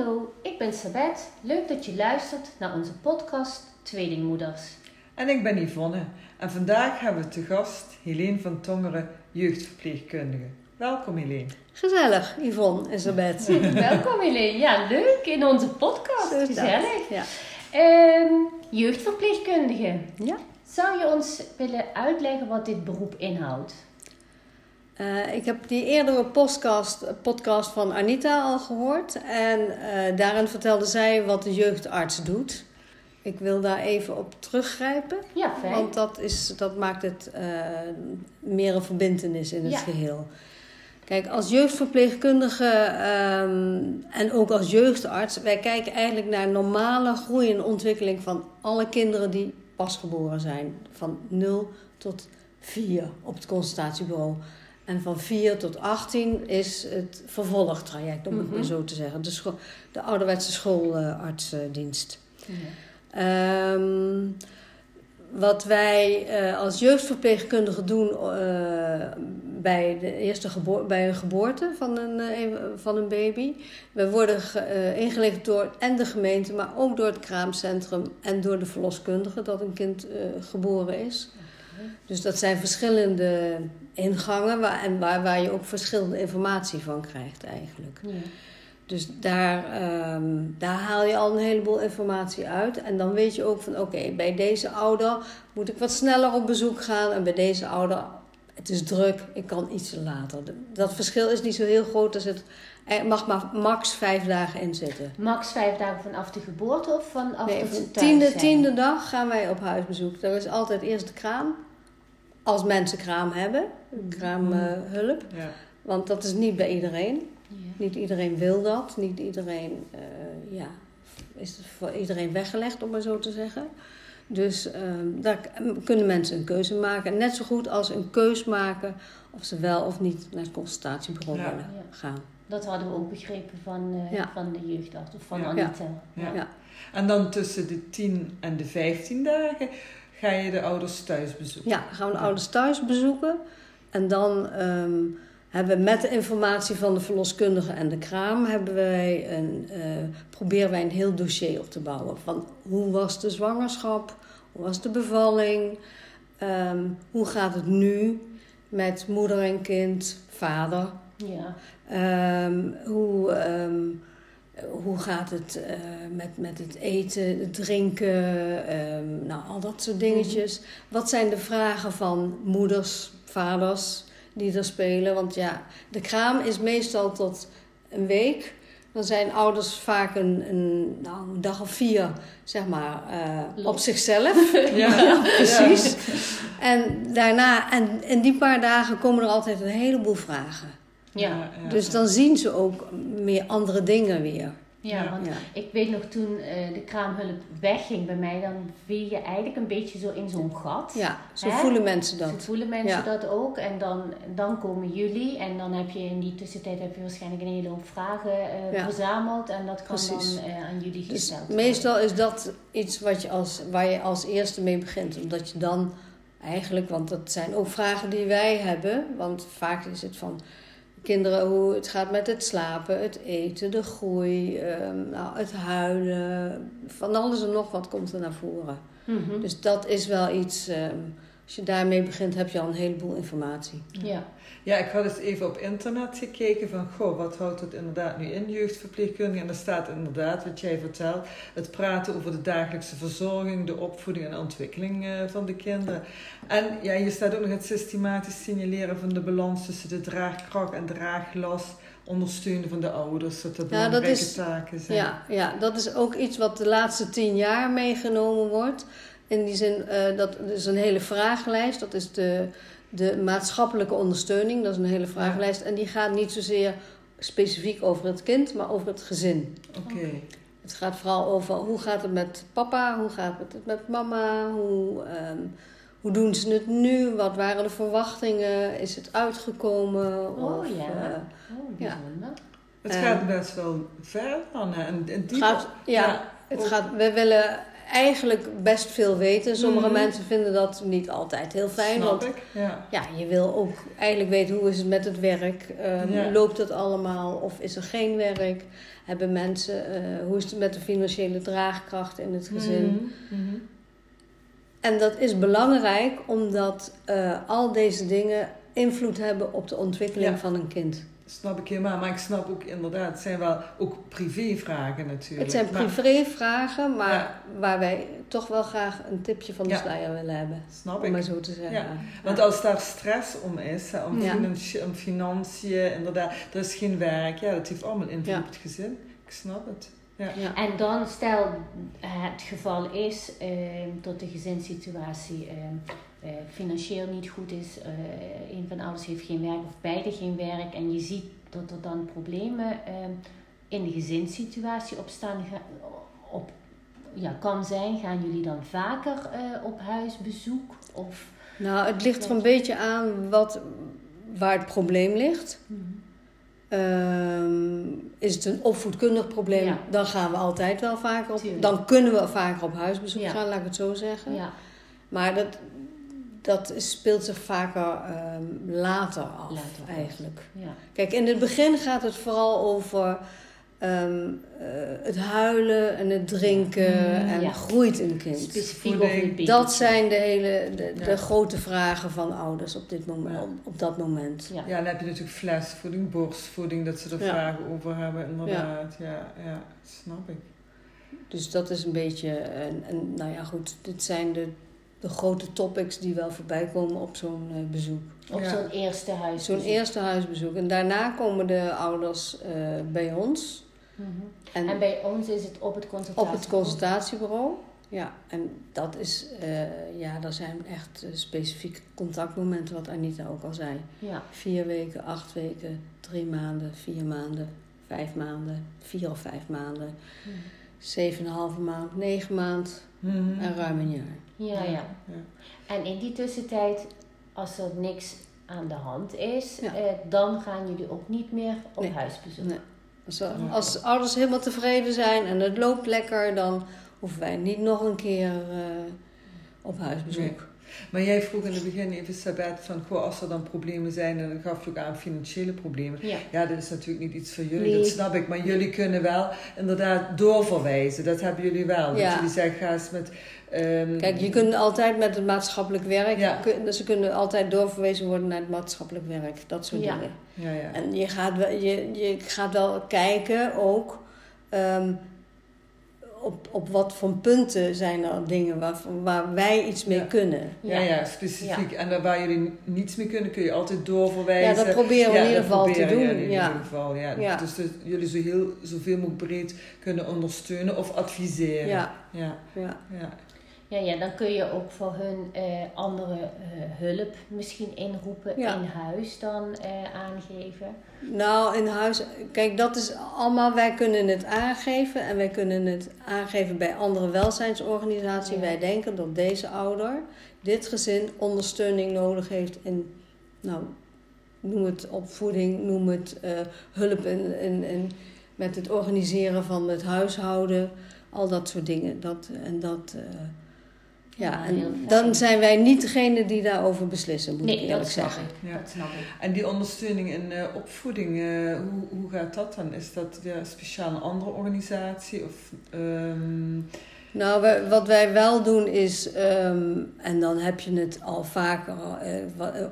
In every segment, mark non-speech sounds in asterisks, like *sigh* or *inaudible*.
Hallo, ik ben Sabet. Leuk dat je luistert naar onze podcast Tweelingmoeders. En ik ben Yvonne. En vandaag hebben we te gast Helene van Tongeren, jeugdverpleegkundige. Welkom Helene. Gezellig, Yvonne en Sabet. *laughs* Welkom Helene. Ja, leuk in onze podcast. Gezellig. Ja. Ehm, jeugdverpleegkundige. ja. Zou je ons willen uitleggen wat dit beroep inhoudt? Eh, ik heb die eerdere podcast, podcast van Anita al gehoord. En eh, daarin vertelde zij wat de jeugdarts doet. Ik wil daar even op teruggrijpen. Ja, fijn. Want dat, is, dat maakt het eh, meer een verbindenis in het Ja. geheel. Kijk, als jeugdverpleegkundige ehm, en ook als jeugdarts, wij kijken eigenlijk naar normale groei en ontwikkeling van alle kinderen die pasgeboren zijn. Van 0 tot 4 op het consultatiebureau. En van 4 tot 18 is het vervolgtraject, om het Mhm. maar zo te zeggen. De, de ouderwetse schoolartsdienst. Ehm, wat wij eh, als jeugdverpleegkundigen doen eh, bij, de eerste bij een geboorte van een, eh, een- van een baby. We worden ge- ingelicht door en de gemeente, maar ook door het kraamcentrum en door de verloskundige dat een kind geboren is. Dus dat zijn verschillende ingangen waar, en waar, waar je ook verschillende informatie van krijgt eigenlijk. Ja. Dus daar, ehm, daar haal je al een heleboel informatie uit. En dan weet je ook van oké, bij deze ouder moet ik wat sneller op bezoek gaan. En bij deze ouder, het is druk, ik kan iets later. Dat verschil is niet zo heel groot. Er zit, er mag maar max vijf dagen in zitten. Max vijf dagen vanaf de geboorte of vanaf Nee, dat de tiende, dag gaan wij op huisbezoek. Er is altijd eerst de kraam. Als mensen kraam hebben, kraamhulp. Ja. Want dat is niet bij iedereen. Ja. Niet iedereen wil dat. Niet iedereen, eh, ja, is het voor iedereen weggelegd, om maar zo te zeggen. Dus ehm, daar kunnen mensen een keuze maken. Net zo goed als een keus maken of ze wel of niet naar het consultatiebureau Ja. willen gaan. Dat hadden we ook begrepen van, eh, van de jeugdarts of van. Anita. Ja. Ja. En dan tussen de 10 en de 15 dagen ga je de ouders thuis bezoeken. Ja, gaan we de ouders thuis bezoeken. En dan ehm, hebben we met de informatie van de verloskundige en de kraam... Hebben wij een, eh, proberen wij een heel dossier op te bouwen. Van hoe was de zwangerschap? Hoe was de bevalling? Ehm, hoe gaat het nu met moeder en kind, vader? Ja. Ehm, hoe, hoe gaat het eh, met, met het eten, het drinken, ehm, nou, al dat soort dingetjes. Wat zijn de vragen van moeders, vaders die er spelen? Want ja, de kraam is meestal tot een week. Dan zijn ouders vaak een, een, nou, een dag of vier, zeg maar, eh, op zichzelf. *laughs* Ja, Precies. En daarna, en in die paar dagen komen er altijd een heleboel vragen. Ja. Dus dan zien ze ook meer andere dingen weer. Ja, Ja. want Ja. ik weet nog toen eh, de kraamhulp wegging bij mij, dan viel je eigenlijk een beetje zo in zo'n gat. Ja, zo Hè? voelen mensen Zo dat. voelen mensen Ja. dat ook. En dan, dan komen jullie en dan heb je in die tussentijd heb je waarschijnlijk een hele hoop vragen eh, Ja. verzameld. En dat kan Precies. dan eh, aan jullie Dus gesteld worden. meestal is dat iets wat je als, waar je als eerste mee begint. Omdat je dan eigenlijk, want dat zijn ook vragen die wij hebben. Want vaak is het van kinderen hoe het gaat met het slapen, het eten, de groei, ehm, nou, het huilen. Van alles en nog wat komt er naar voren. Mhm. Dus dat is wel iets, ehm, als je daarmee begint heb je al een heleboel informatie. Ja. Ja, ik had eens even op internet gekeken van, goh, wat houdt het inderdaad nu in, jeugdverpleegkundige? En er staat inderdaad, wat jij vertelt, het praten over de dagelijkse verzorging, de opvoeding en ontwikkeling eh, van de kinderen. En ja, je staat ook nog het systematisch signaleren van de balans tussen de draagkracht en draaglast, ondersteunen van de ouders, dat dat Ja, dat belangrijke is- taken zijn. Ja, ja, dat is ook iets wat de laatste tien jaar meegenomen wordt. In die zin, eh, dat is een hele vragenlijst. Dat is de, de maatschappelijke ondersteuning. Dat is een hele vragenlijst. En die gaat niet zozeer specifiek over het kind, maar over het gezin. Oké. Het gaat vooral over hoe gaat het met papa, hoe gaat het met mama, hoe, ehm, hoe doen ze het nu, wat waren de verwachtingen, is het uitgekomen? Oh, of, ja. eh, Oh, Ja. bijzonder. Het Ehm, gaat best wel ver dan. En, en die gaat, ja, het gaat, we willen eigenlijk best veel weten. Sommige Mhm. mensen vinden dat niet altijd heel fijn. Snap want ik, ja. ja, je wil ook eigenlijk weten hoe is het met het werk. Ja. Loopt het allemaal of is er geen werk? Hebben mensen, eh, hoe is het met de financiële draagkracht in het gezin? Mhm, mhm. En dat is belangrijk omdat eh, al deze dingen invloed hebben op de ontwikkeling Ja. van een kind. Snap ik helemaal, maar ik snap ook inderdaad, het zijn wel ook privévragen natuurlijk. Het zijn Maar- privévragen, maar Ja. waar wij toch wel graag een tipje van de Ja. sluier willen hebben. Snap Om ik. maar zo te zeggen. Ja, Want als daar stress om is, hè, om, Ja. financi- om financiën, inderdaad, er is geen werk, ja, dat heeft allemaal invloed Ja. op het gezin. Ik snap het. Ja. Ja. En dan stel het geval is eh, dat de gezinssituatie eh, eh, financieel niet goed is, eh, een van de ouders heeft geen werk of beide geen werk en je ziet dat er dan problemen eh, in de gezinssituatie opstaan, op, ja, kan zijn, gaan jullie dan vaker op huisbezoek? Of, Nou, het ligt er een beetje aan wat, waar het probleem ligt. Ehm, is het een opvoedkundig probleem, Ja. dan gaan we altijd wel vaker op. Tuurlijk. Dan kunnen we vaker op huisbezoek Ja. gaan, laat ik het zo zeggen. ja, Maar dat, dat speelt zich vaker ehm, later af, Later eigenlijk. ja. Kijk, in het begin gaat het vooral over ehm, eh, het huilen en het drinken Mm, en ja. groeit een kind. Specifiek Voeding. over. Dat zijn de, hele, de, de Ja. grote vragen van ouders op, dit moment, Ja. op, op dat moment. Ja. Ja, dan heb je natuurlijk flesvoeding, borstvoeding, dat ze er Ja. vragen over hebben, inderdaad. Ja, ja, snap ik. Dus dat is een beetje, en, en nou ja goed, dit zijn de, de grote topics die wel voorbij komen op zo'n eh, bezoek. Op Ja. zo'n eerste huis. Zo'n eerste huisbezoek. En daarna komen de ouders eh, bij ons. En, En bij ons is het op het consultatie. op het consultatiebureau. Ja, en dat is, eh, ja, daar zijn echt specifieke contactmomenten, wat Anita ook al zei. Ja, Vier weken, acht weken, drie maanden, vier maanden, vijf maanden, vier of vijf maanden, zeven en een halve maand, negen maand Mhm. en ruim een jaar. Ja, ja. ja. En in die tussentijd, als er niks aan de hand is, Ja. eh, dan gaan jullie ook niet meer op Nee. huisbezoek. Nee. Als, als ouders helemaal tevreden zijn en het loopt lekker, dan hoeven wij niet nog een keer eh, op huisbezoek. Nee. Maar jij vroeg in het begin even, Sabet, van goh, als er dan problemen zijn, en dan gaf je ook aan financiële problemen. Ja. Ja, dat is natuurlijk niet iets voor jullie, Nee. dat snap ik. Maar jullie kunnen wel inderdaad doorverwijzen. Dat hebben jullie wel. Ja. Dat jullie zeggen, ga eens met... ehm, Kijk, je kunt altijd met het maatschappelijk werk, Ja. kun- ze kunnen altijd doorverwezen worden naar het maatschappelijk werk, dat soort dingen. Ja, ja. En je gaat wel, je, je gaat wel kijken ook ehm, op, op wat voor punten zijn er dingen waar, waar wij iets mee Ja. kunnen. Ja, ja, specifiek. En daar waar jullie niets mee kunnen, kun je altijd doorverwijzen. Ja, dat proberen we in Ja, ieder geval te doen. jullie in ja. ieder geval, ja. Ja. Dus dat jullie zo heel, zoveel mogelijk breed kunnen ondersteunen of adviseren. Ja, Ja, ja. Ja. Ja, dan kun je ook voor hun eh, andere eh, hulp misschien inroepen Ja. in huis dan eh, aangeven. Nou, in huis, kijk, dat is allemaal, wij kunnen het aangeven en wij kunnen het aangeven bij andere welzijnsorganisaties. Ja. Wij denken dat deze ouder, dit gezin, ondersteuning nodig heeft in, nou, noem het opvoeding, noem het hulp in, in, in, met het organiseren van het huishouden, al dat soort dingen. Dat, en dat, ja, en dan zijn wij niet degene die daarover beslissen, moet ik eerlijk dat zeggen. ik. Ja. Dat snap ik. En die ondersteuning in eh, opvoeding, eh, hoe, hoe gaat dat dan? Is dat weer speciaal een andere organisatie? Of, ehm, Nou, we- wat wij wel doen is, ehm, en dan heb je het al vaker eh,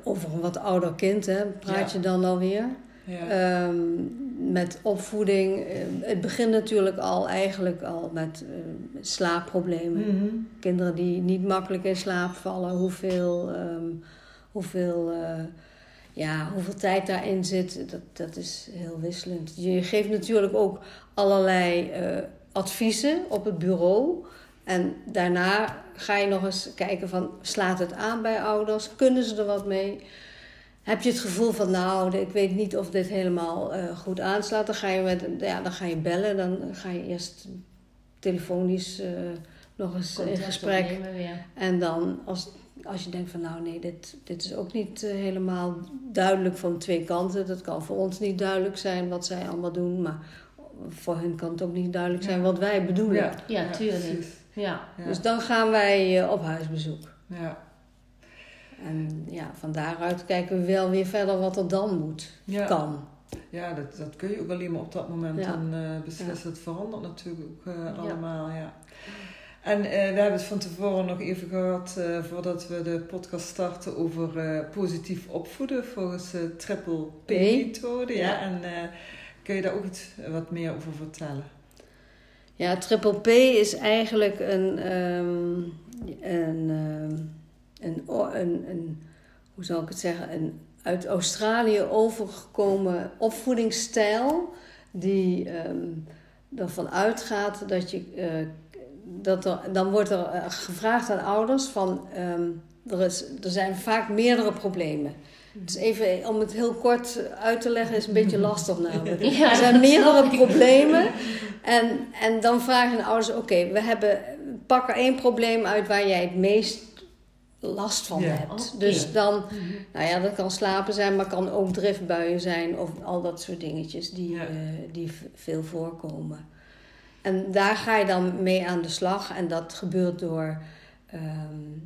over een wat ouder kind, hè, praat Ja. je dan alweer. Ja. Ehm, met opvoeding. eh, het begint natuurlijk al eigenlijk al met eh, slaapproblemen. Mhm. Kinderen die niet makkelijk in slaap vallen, hoeveel, ehm, hoeveel, eh, ja, hoeveel tijd daarin zit, dat, dat is heel wisselend. Je geeft natuurlijk ook allerlei adviezen op het bureau. En daarna ga je nog eens kijken van, slaat het aan bij ouders? Kunnen ze er wat mee? Heb je het gevoel van, nou, ik weet niet of dit helemaal eh, goed aanslaat? Dan ga, je met, ja, dan ga je bellen, dan ga je eerst telefonisch eh, nog eens in gesprek. En dan als, als je denkt van nou nee, dit, dit is ook niet eh, helemaal duidelijk van twee kanten. Dat kan voor ons niet duidelijk zijn wat zij allemaal doen. Maar voor hen kan het ook niet duidelijk zijn wat wij bedoelen. Ja, Ja, tuurlijk. Ja. Dus dan gaan wij op huisbezoek. ja. En ja, van daaruit kijken we wel weer verder wat er dan moet, Ja. kan. Ja, dat, dat kun je ook alleen maar op dat moment Ja. dan eh, beslissen. Het verandert natuurlijk ook eh, allemaal, ja. En eh, we hebben het van tevoren nog even gehad, eh, voordat we de podcast starten, over positief opvoeden volgens de Triple P-methode. Ja. Ja. En kun je daar ook iets wat meer over vertellen? Ja, triple P is eigenlijk een, ehm, een, ehm, een, een, een, hoe zal ik het zeggen, een uit Australië overgekomen opvoedingsstijl die ehm, ervan uitgaat dat je, eh, dat er, dan wordt er eh, gevraagd aan ouders van, ehm, er, is, er zijn vaak meerdere problemen. Dus even om het heel kort uit te leggen is een beetje lastig *laughs* namelijk. Ja, er zijn meerdere problemen. En, en dan vragen de ouders: oké, we hebben pak er één probleem uit waar jij het meest last van Ja. hebt. Dus dan, Mhm. nou ja, dat kan slapen zijn, maar kan ook driftbuien zijn of al dat soort dingetjes die, Ja. eh, die veel voorkomen. En daar ga je dan mee aan de slag en dat gebeurt door ehm,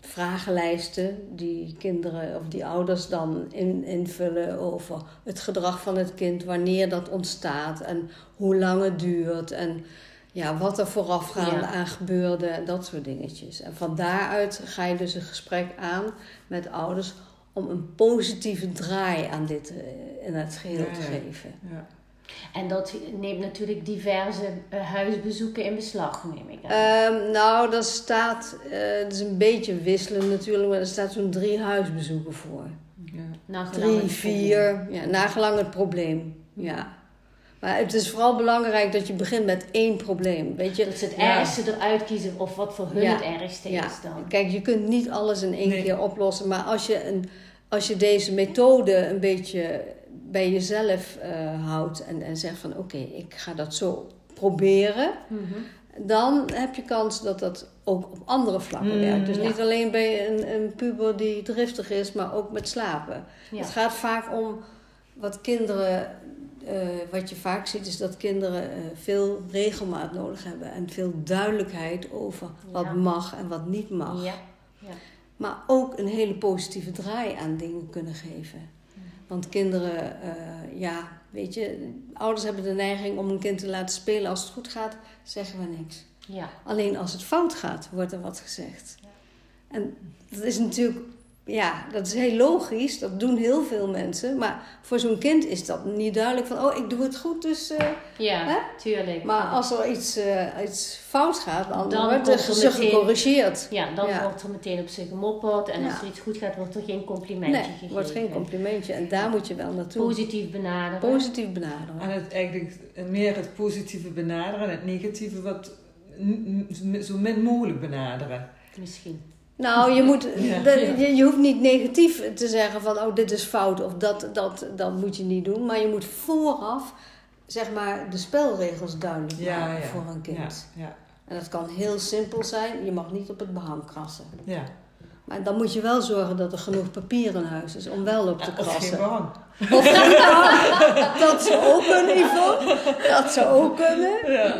vragenlijsten die kinderen of die ouders dan in, invullen over het gedrag van het kind, wanneer dat ontstaat en hoe lang het duurt en ja, wat er voorafgaande Ja. aan gebeurde dat soort dingetjes. En van daaruit ga je dus een gesprek aan met ouders om een positieve draai aan dit eh, in het geheel Ja, te ja. geven. Ja. En dat neemt natuurlijk diverse eh, huisbezoeken in beslag, neem ik aan. Ehm, nou, daar staat, eh, het is een beetje wisselend natuurlijk, maar er staat zo'n drie huisbezoeken voor. Ja. Nagelang Drie, vier, ja, nagelang het probleem. Ja. Maar het is vooral belangrijk dat je begint met één probleem. Weet je. Dat ze het Ja. ergste eruit kiezen of wat voor hun Ja. het ergste Ja. is dan. Kijk, je kunt niet alles in één Nee. keer oplossen. Maar als je, een, als je deze methode een beetje bij jezelf eh, houdt en, en zegt van oké, ik ga dat zo proberen. Mhm. Dan heb je kans dat dat ook op andere vlakken Mm, werkt. Dus niet alleen bij een, een puber die driftig is, maar ook met slapen. Het gaat vaak om wat kinderen, eh, wat je vaak ziet, is dat kinderen eh, veel regelmaat nodig hebben en veel duidelijkheid over wat Ja. mag en wat niet mag. Ja. Maar ook een hele positieve draai aan dingen kunnen geven. Want kinderen, eh, ja, weet je, ouders hebben de neiging om een kind te laten spelen. Als het goed gaat, zeggen we niks. Ja. Alleen als het fout gaat, wordt er wat gezegd. En dat is natuurlijk, ja, dat is heel logisch. Dat doen heel veel mensen. Maar voor zo'n kind is dat niet duidelijk van, oh, ik doe het goed, dus... eh, Ja, Hè? tuurlijk. maar als er iets, eh, iets fout gaat, dan, Dan wordt er ze gecorrigeerd. Ja, dan Ja. wordt er meteen op ze gemopperd. En als er iets goed gaat, wordt er geen complimentje Nee, gegeven. wordt geen complimentje. En daar moet je wel naartoe. Positief benaderen. Positief benaderen. En het eigenlijk meer het positieve benaderen en het negatieve wat zo min mogelijk benaderen. Misschien. Nou, je, moet, *laughs* je, je hoeft niet negatief te zeggen van, oh, dit is fout of dat, dat, dat moet je niet doen. Maar je moet vooraf, zeg maar, de spelregels duidelijk Ja, maken ja. voor een kind. Ja, ja, En dat kan heel simpel zijn. Je mag niet op het behang krassen. ja. Maar dan moet je wel zorgen dat er genoeg papier in huis is om wel op te Of geen krassen. behang. Of geen behang. Dat zou ook kunnen, Ivo. Dat zou ook kunnen.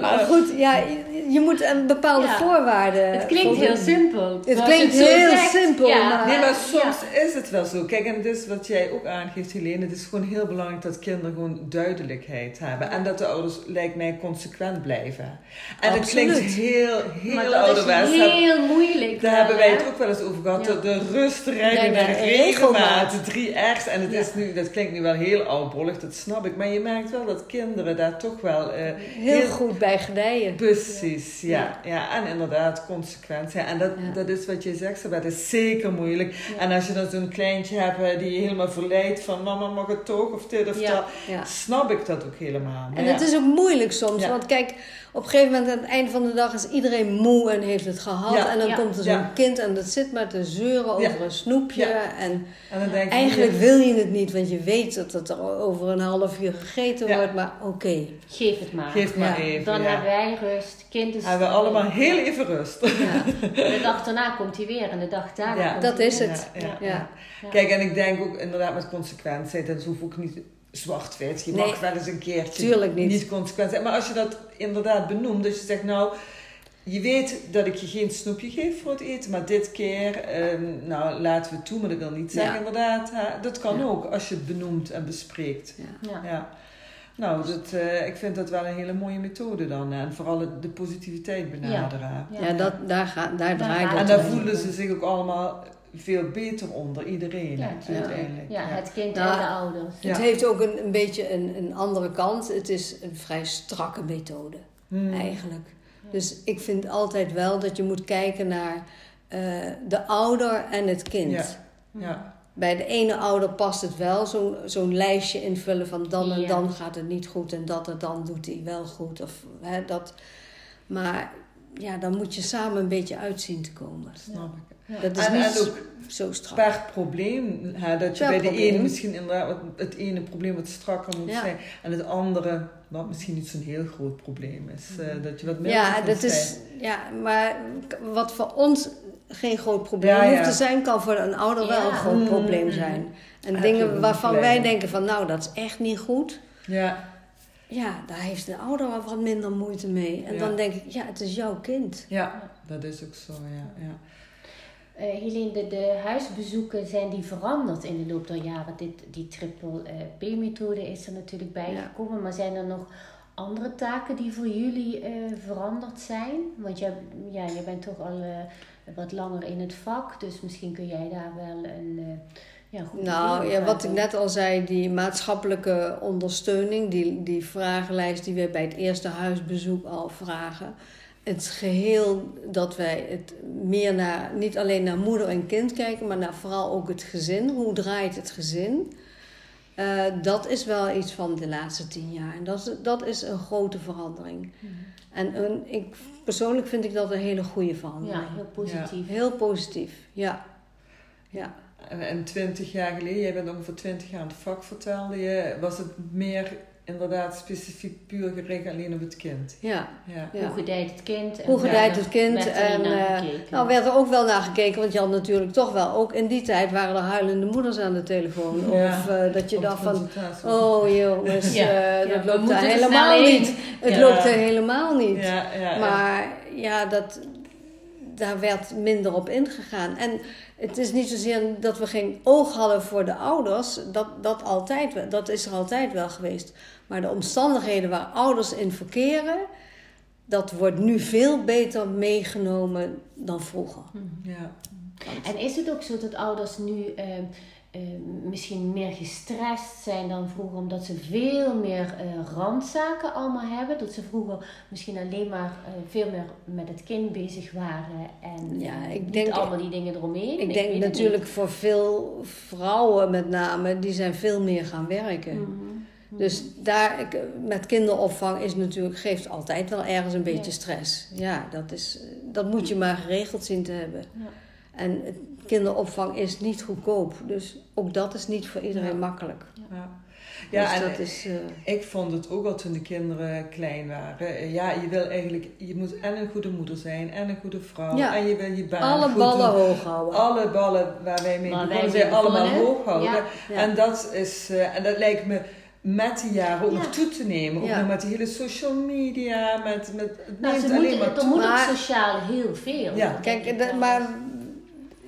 Maar goed, ja, je, moet een bepaalde Ja. voorwaarden Het klinkt voldoen. heel simpel. Het klinkt heel zegt. simpel, Ja. maar- Nee, maar soms is het wel zo. Kijk, en het is wat jij ook aangeeft, Helene. Het is gewoon heel belangrijk dat kinderen gewoon duidelijkheid hebben. En dat de ouders, lijkt mij, consequent blijven. En het klinkt heel, heel dat ouderwets. is heel moeilijk. Daar wel, hebben wij hè? het ook wel eens over gehad. Ja. De, de rust, rijden, regelmaat, regelmaat. de drie R's. En het is nu, dat klinkt nu wel heel oudbollig, dat snap ik. Maar je merkt wel dat kinderen daar toch wel... eh, Heel, goed bij gedijen. Precies, ja. ja. En inderdaad, consequent. Ja. En dat, Ja. dat is wat je zegt, Sabet, dat is zeker moeilijk. Ja. En als je dan zo'n kleintje hebt die je helemaal verleidt van mama mag het toch of dit of dat, snap ik dat ook helemaal. En het is ook moeilijk soms, want kijk, op een gegeven moment aan het eind van de dag is iedereen moe en heeft het gehad. Ja. En dan Ja. komt er zo'n Ja. kind en dat zit maar te zeuren over Ja. een snoepje. Ja. En En dan denk je, eigenlijk wil je het niet, want je weet dat het er over een half uur gegeten Ja. wordt. Maar oké, Geef het maar. geef maar Ja. even. Dan ja. hebben wij rust. Kind is Hebben we allemaal heel even rust. ja, *laughs* De dag daarna komt hij weer en de dag daarna Ja. komt dat hij is weer. het. Ja, ja. Ja. Ja. Kijk, en ik denk ook inderdaad met consequentie, dat hoeft ook niet zwart-wit. Je Nee. mag wel eens een keertje Tuurlijk niet. consequent zijn. Maar als je dat inderdaad benoemt, dus je zegt nou, je weet dat ik je geen snoepje geef voor het eten, maar dit keer, ehm, nou laten we het toe, maar dat wil niet zeggen Ja. inderdaad. hè, dat kan Ja. ook als je het benoemt en bespreekt. Ja. Ja. Ja. Nou, dat, eh, ik vind dat wel een hele mooie methode dan. hè, En vooral de positiviteit benaderen. Ja. Ja, dat, daar, gaat, daar draait het En daar voelen ze zich ook allemaal veel beter onder, iedereen Ja, uiteindelijk. Ja, het kind Nou, en de ouders. Ja. Het heeft ook een, een beetje een, een andere kant. Het is een vrij strakke methode, Hmm. eigenlijk. Dus ik vind altijd wel dat je moet kijken naar eh, de ouder en het kind. Ja. Ja. Bij de ene ouder past het wel, zo'n zo'n lijstje invullen van dan en Ja. dan gaat het niet goed en dat en dan doet hij wel goed. Of, hè, dat. Maar ja, dan moet je samen een beetje uitzien te komen. Snap ik. Dat is En, niet en ook zo strak. per probleem. Hè, dat je Per bij de ene misschien inderdaad wat- het ene probleem wat strakker moet Ja. zijn. En het andere, wat misschien niet zo'n heel groot probleem is. eh, dat je wat minder Ja, dat zijn. is, ja, maar wat voor ons geen groot probleem Ja, ja. hoeft te zijn, kan voor een ouder wel een groot Mm. probleem zijn. En dingen waarvan wij denken van nou, dat is echt niet goed. Ja, Ja, daar heeft de ouder wel wat minder moeite mee. En dan denk ik, ja, het is jouw kind. ja, dat is ook zo. Ja, ja. Eh Helene, de, de huisbezoeken zijn die veranderd in de loop der jaren? Dit, die triple eh, P-methode is er natuurlijk bijgekomen, maar zijn er nog andere taken die voor jullie eh, veranderd zijn? Want jij, ja, jij bent toch al wat langer in het vak, dus misschien kun jij daar wel een ja, goed Nou, ja, wat ik net al zei, die maatschappelijke ondersteuning, die, die vragenlijst die we bij het eerste huisbezoek al vragen. Het geheel dat wij het meer naar, niet alleen naar moeder en kind kijken, maar naar vooral ook het gezin. Hoe draait het gezin? Eh, dat is wel iets van de laatste tien jaar. En dat is, dat is een grote verandering. Mhm. En een, ik, persoonlijk vind ik dat een hele goede verandering. Ja, heel positief. Heel positief, ja. Ja. En, twintig jaar geleden, jij bent ongeveer twintig jaar in het vak, vertelde je, was het meer inderdaad specifiek puur gericht alleen op het kind. ja. Ja. ja. Hoe gedijt het kind? en Hoe gedijt het kind werd en, eh. Nou, werd er ook wel naar gekeken, want je had natuurlijk toch wel, ook in die tijd waren er huilende moeders aan de telefoon. Ja. Of eh, dat je Op dacht van, oh jongens, Ja. eh, dat loopt er helemaal niet. Het Ja. loopt er helemaal niet. Ja, ja, ja. Maar ja, dat, daar werd minder op ingegaan. En het is niet zozeer dat we geen oog hadden voor de ouders. Dat, dat, altijd, dat is er altijd wel geweest. Maar de omstandigheden waar ouders in verkeren... dat wordt nu veel beter meegenomen dan vroeger. ja. En is het ook zo dat ouders nu ehm, ehm, misschien meer gestrest zijn dan vroeger, omdat ze veel meer eh, randzaken allemaal hebben? Dat ze vroeger misschien alleen maar eh, veel meer met het kind bezig waren en Ja, eh, ik denk- allemaal die dingen eromheen. Ik denk natuurlijk voor veel vrouwen met name... die zijn veel meer gaan werken. niet. Mhm. Dus daar, ik- met kinderopvang is natuurlijk, geeft altijd wel ergens een beetje Ja. stress. Ja, dat, is, dat moet je maar geregeld zien te hebben. Ja. En het- kinderopvang is niet goedkoop. Dus ook dat is niet voor iedereen Ja. makkelijk. Ja, ja dus en dat is, eh, ik vond het ook al toen de kinderen klein waren. Eh, Ja, je wil eigenlijk, je moet en een goede moeder zijn en een goede vrouw. Ja. En je wil je baan alle goed ballen doen. hoog houden. Alle ballen waar wij mee wij begonnen zijn, allemaal hoog houden. Ja. Ja. En dat is, eh, en dat lijkt me met de jaren ook Ja. nog toe te nemen. Ook Ja. nog met die hele social media, met, met het Nou, neemt ze alleen moeten, maar er toe. moet Maar- sociaal heel veel. Ja. Kijk, maar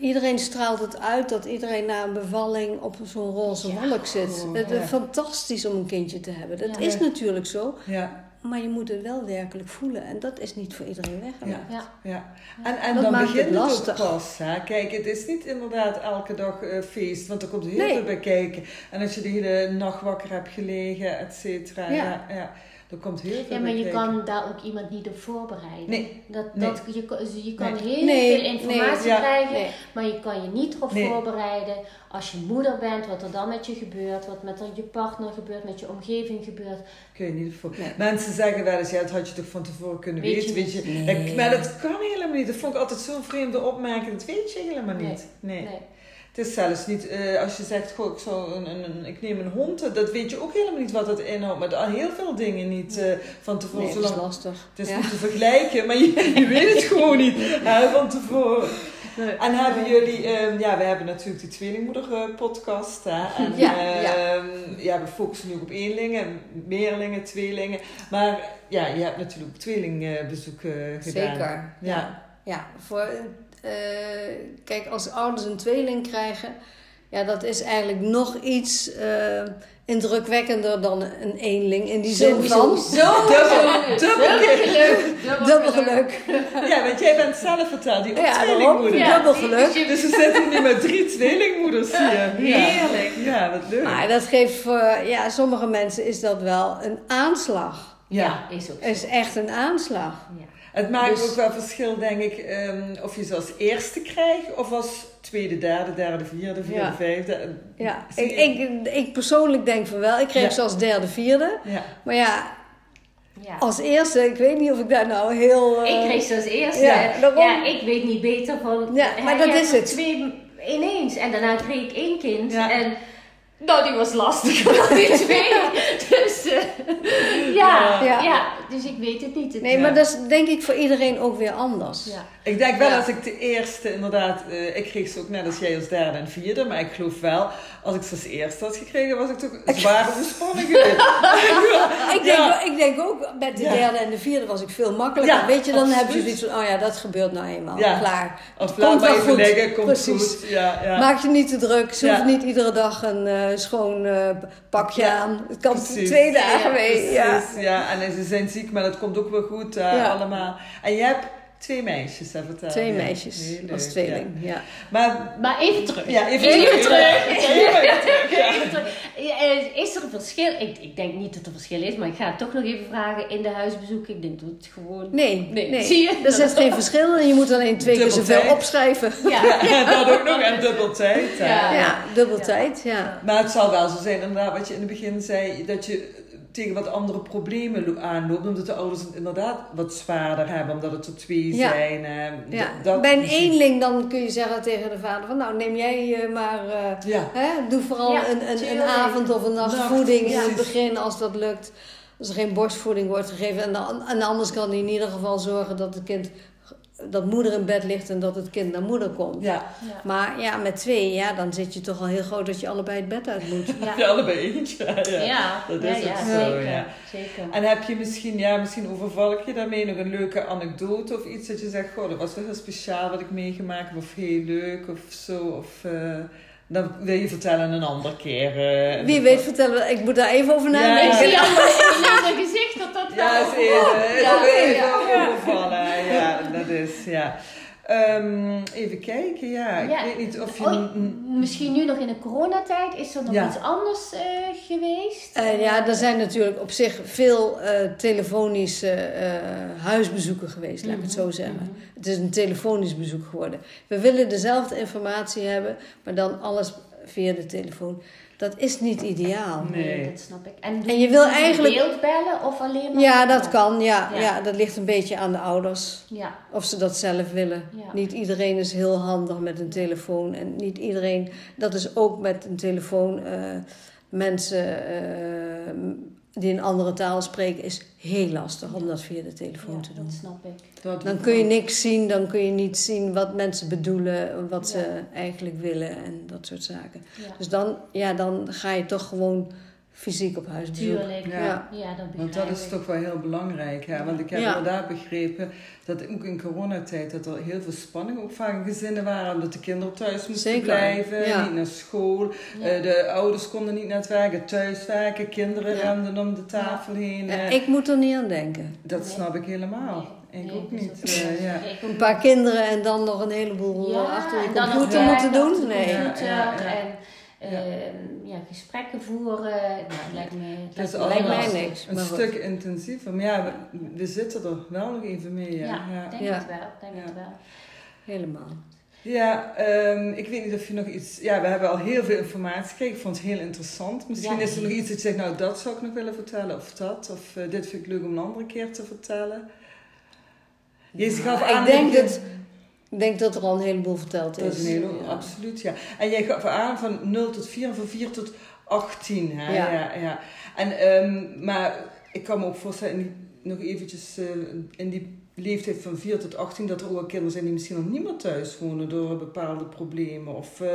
iedereen straalt het uit dat iedereen na een bevalling op zo'n roze Ja. wolk zit. Oh, het ja. is fantastisch om een kindje te hebben. Dat Ja. is natuurlijk zo. Ja, Maar je moet het wel werkelijk voelen. En dat is niet voor iedereen weggelegd. Ja. ja. En, en Dat dan maakt begint het het ook lastig. pas. Hè? Kijk, het is niet inderdaad elke dag eh, feest, want er komt heel Nee. veel bij kijken. En als je de hele nacht wakker hebt gelegen, et cetera, Ja. ja. Er komt heel veel Ja, maar je kan daar ook iemand niet op voorbereiden. Nee. Dat, Nee. dat, je, kan- je kan Nee. heel Nee, veel informatie krijgen, maar je kan je niet Nee. voorbereiden. Als je moeder bent, wat er dan met je gebeurt, wat met je partner gebeurt, met je omgeving gebeurt. Kun je niet voor. Mensen zeggen wel eens, ja, dat had je toch van tevoren kunnen Weet weten. je weet je. maar dat kan helemaal niet. Dat vond ik altijd zo'n vreemde opmerking. Dat weet je helemaal niet. Nee. Het is zelfs niet, eh, als je zegt, goh, ik, zou een, een, een- ik neem een hond, dat weet je ook helemaal niet wat dat inhoudt. Maar heel veel dingen niet eh, van tevoren. Nee, dat is zolang, lastig. het is Ja. niet te vergelijken, maar je, je weet het gewoon niet *laughs* hè, van tevoren. Nee. En hebben jullie, ehm, ja, we hebben natuurlijk die tweelingmoeder eh, podcast. Hè, en, Ja, ja. ehm, ja, we focussen nu op eenlingen, meerlingen, tweelingen. Maar ja, je hebt natuurlijk ook tweelingbezoek uh, gedaan. Zeker, ja. Ja, voor, uh, kijk, als ouders een tweeling krijgen, ja, dat is eigenlijk nog iets uh, indrukwekkender dan een eenling. In die zin van... Zo *laughs* dubbel, dubbel geluk. Dubbel geluk. Ja, want jij bent zelf verteld, die ja, tweelingmoeder. Ja, dubbel geluk. Dus we zitten nu met drie tweelingmoeders hier. Heerlijk. Ja, wat leuk. Maar dat geeft voor ja, sommige mensen is dat wel een aanslag. Ja, is ook zo. is echt een aanslag. Ja. Het maakt dus- ook wel verschil, denk ik, um, of je ze als eerste krijgt of als tweede, derde, derde, vierde, vierde, ja. vijfde. Ja, ik, ik, ik, persoonlijk denk van wel. Ik kreeg ja. ze als derde, vierde. Ja. Maar ja, ja. Als eerste, ik weet niet of ik daar nou heel. Uh... Ik kreeg ze als eerste. Ja, ja, ik weet niet beter van. Ja, maar dat is het. Twee ineens. En daarna kreeg ik één kind. En nou, die was lastig, *laughs* die twee. Dus uh, ja, ja, ja. dus ik weet het niet. nee, maar dat is denk ik voor iedereen ook weer anders. Ja. Ik denk wel als ik de eerste, inderdaad, uh, ik kreeg ze ook net als jij als derde en vierde, maar ik geloof wel, als ik ze als eerste had gekregen, was ik toch zwaar ontspannen geweest. *laughs* ik, denk, ik denk ook, met de derde en de vierde was ik veel makkelijker. Weet je, dan absoluut. heb je zoiets van, oh ja, dat gebeurt nou eenmaal. Klaar. Of laat maar even liggen, komt Precies. goed. Ja, ja. Maak je niet te druk, ze hoeft niet iedere dag een uh, schoon uh, pakje aan. Het kan Precies. twee dagen mee. Ja. ja, en ze zijn ziek, maar dat komt ook wel goed uh, allemaal. En je hebt Twee meisjes, dat vertellen. Twee meisjes als tweeling, ja. Maar, maar even terug. Ja, even, even terug. Even terug. Even terug. Is er een verschil? Ik, ik denk niet dat er verschil is, maar ik ga het toch nog even vragen in de huisbezoeken. Ik denk dat het gewoon... Nee, nee. nee. Zie je? Er zit geen verschil en je moet alleen twee keer zoveel opschrijven. Ja. ja, dat ook nog. En dubbel tijd. Ja, ja dubbel tijd, ja. Maar het zal wel zo zijn, inderdaad, wat je in het begin zei, dat je tegen wat andere problemen aanloopt. Omdat de ouders het inderdaad wat zwaarder hebben. Omdat het er twee zijn. Eh, ja. Dat, Bij een eenling dan kun je zeggen tegen de vader van... Nou, neem jij uh, maar... Uh, hè, doe vooral een, een, een, avond of een nacht voeding in het begin als dat lukt. Als er geen borstvoeding wordt gegeven. En, en anders kan hij in ieder geval zorgen dat het kind dat moeder in bed ligt en dat het kind naar moeder komt. Ja. Maar ja, met twee, ja, dan zit je toch al heel groot dat je allebei het bed uit moet. Ja, *laughs* ja allebei eentje. Ja, ja. dat is ja, ook zo. Zeker, ja. zeker. En heb je misschien, ja, misschien overval ik je daarmee nog een leuke anekdote of iets dat je zegt, goh, dat was wel heel speciaal wat ik meegemaakt heb, of heel leuk of zo, of... Uh, dan wil je vertellen een andere keer. Uh, Wie weet vertellen Ik moet daar even over nadenken. Ja, ik zie allemaal in je gezicht dat dat ja, wel... Even, ja, even, even overvallen. Ja, dat is, ja. Um, even kijken, ja. Ik weet niet of je... Oh, misschien nu nog in de coronatijd. Is er nog iets anders uh, geweest? Uh, ja, er zijn natuurlijk op zich veel uh, telefonische huisbezoeken geweest, laat ik het zo mhm, zeggen. Mhm. Het is een telefonisch bezoek geworden. We willen dezelfde informatie hebben, maar dan alles via de telefoon. Dat is niet ideaal. Nee, dat snap ik. En, en je wil eigenlijk. beeld bellen of alleen maar. Ja, dat kan. Ja, ja. dat ligt een beetje aan de ouders. Ja. Of ze dat zelf willen. Niet iedereen is heel handig met een telefoon. En niet iedereen. Dat is ook met een telefoon. Uh, mensen. Uh, die een andere taal spreken, is heel lastig om dat via de telefoon te doen. Dat snap ik. dan kun je niks zien, dan kun je niet zien wat mensen bedoelen, wat ze eigenlijk willen en dat soort zaken. Dus dan, ja, dan ga je toch gewoon fysiek op huisbezoek. Tuurlijk, ja. ja. dat Want dat is toch wel heel belangrijk. Hè? Want ik heb inderdaad begrepen dat ook in coronatijd dat er heel veel spanning ook vaak in gezinnen waren. Omdat de kinderen thuis moesten blijven, niet naar school. Uh, de ouders konden niet naar het werken, thuiswerken. Kinderen renden om de tafel heen. ik moet er niet aan denken. Dat snap ik helemaal. Ik ook niet. Uh, ja. Een paar kinderen en dan nog een heleboel achter de computer moeten doen. Nee. Ja, en, Ehm, ja. gesprekken voeren. Nou, lijkt me, dat lijkt mij niks. Een stuk intensiever. Maar ja, we, we, zitten er wel nog even mee. Ja, ja, denk het wel. Denk het wel. Helemaal. Ja, um, ik weet niet of je nog iets... Ja, we hebben al heel veel informatie gekregen. Ik vond het heel interessant. Misschien is er nog iets dat je zegt, nou dat zou ik nog willen vertellen. Of dat. Of uh, dit vind ik leuk om een andere keer te vertellen. Je gaf aan... Ik denk dat... Ik denk dat er al een heleboel verteld is. Dat is een heleboel, absoluut, ja. En jij gaf aan van 0 tot 4 en van 4 tot 18, hè? Ja. ja, ja. En, um, maar ik kan me ook voorstellen, nog eventjes uh, in die leeftijd van 4 tot 18 dat er ook kinderen zijn die misschien nog niet meer thuis wonen door bepaalde problemen. Of, uh,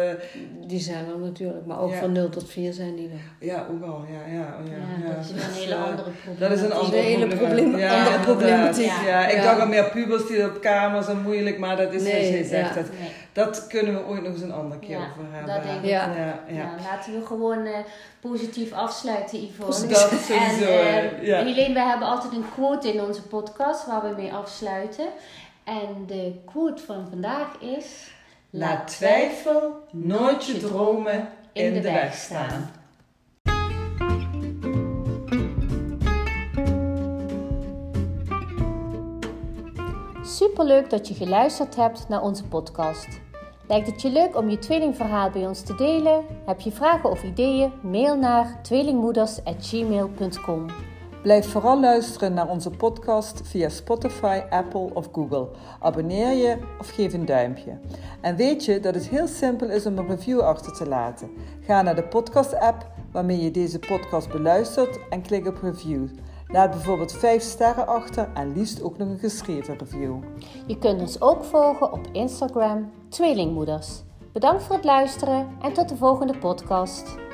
die zijn er natuurlijk, maar ook Ja. van 0 tot 4 zijn die er. ja, ook al. Ja, ja, oh ja, Ja, dat is een Dus, hele eh, andere probleem. Dat is een andere hele probleem- andere problematiek. Ja, ik Ja. dacht al meer pubers die op kamers en moeilijk, maar dat is Nee, zoals jij zegt. ja. Dat, Nee. Dat kunnen we ooit nog eens een andere keer Ja, over hebben. dat denk ik Ja. Ja, laten we gewoon eh, positief afsluiten, Yvonne. Dat sowieso, En, eh. Helene, wij hebben altijd een quote in onze podcast waar we mee afsluiten. En de quote van vandaag is... Laat twijfel nooit je dromen in de weg staan. Superleuk dat je geluisterd hebt naar onze podcast. Lijkt het je leuk om je tweelingverhaal bij ons te delen? Heb je vragen of ideeën? Mail naar tweelingmoeders.gmail.com Blijf vooral luisteren naar onze podcast via Spotify, Apple of Google. Abonneer je of geef een duimpje. En weet je dat het heel simpel is om een review achter te laten? Ga naar de podcast-app waarmee je deze podcast beluistert en klik op review. Laat bijvoorbeeld 5 sterren achter en liefst ook nog een geschreven review. Je kunt ons ook volgen op Instagram Tweelingmoeders. Bedankt voor het luisteren en tot de volgende podcast.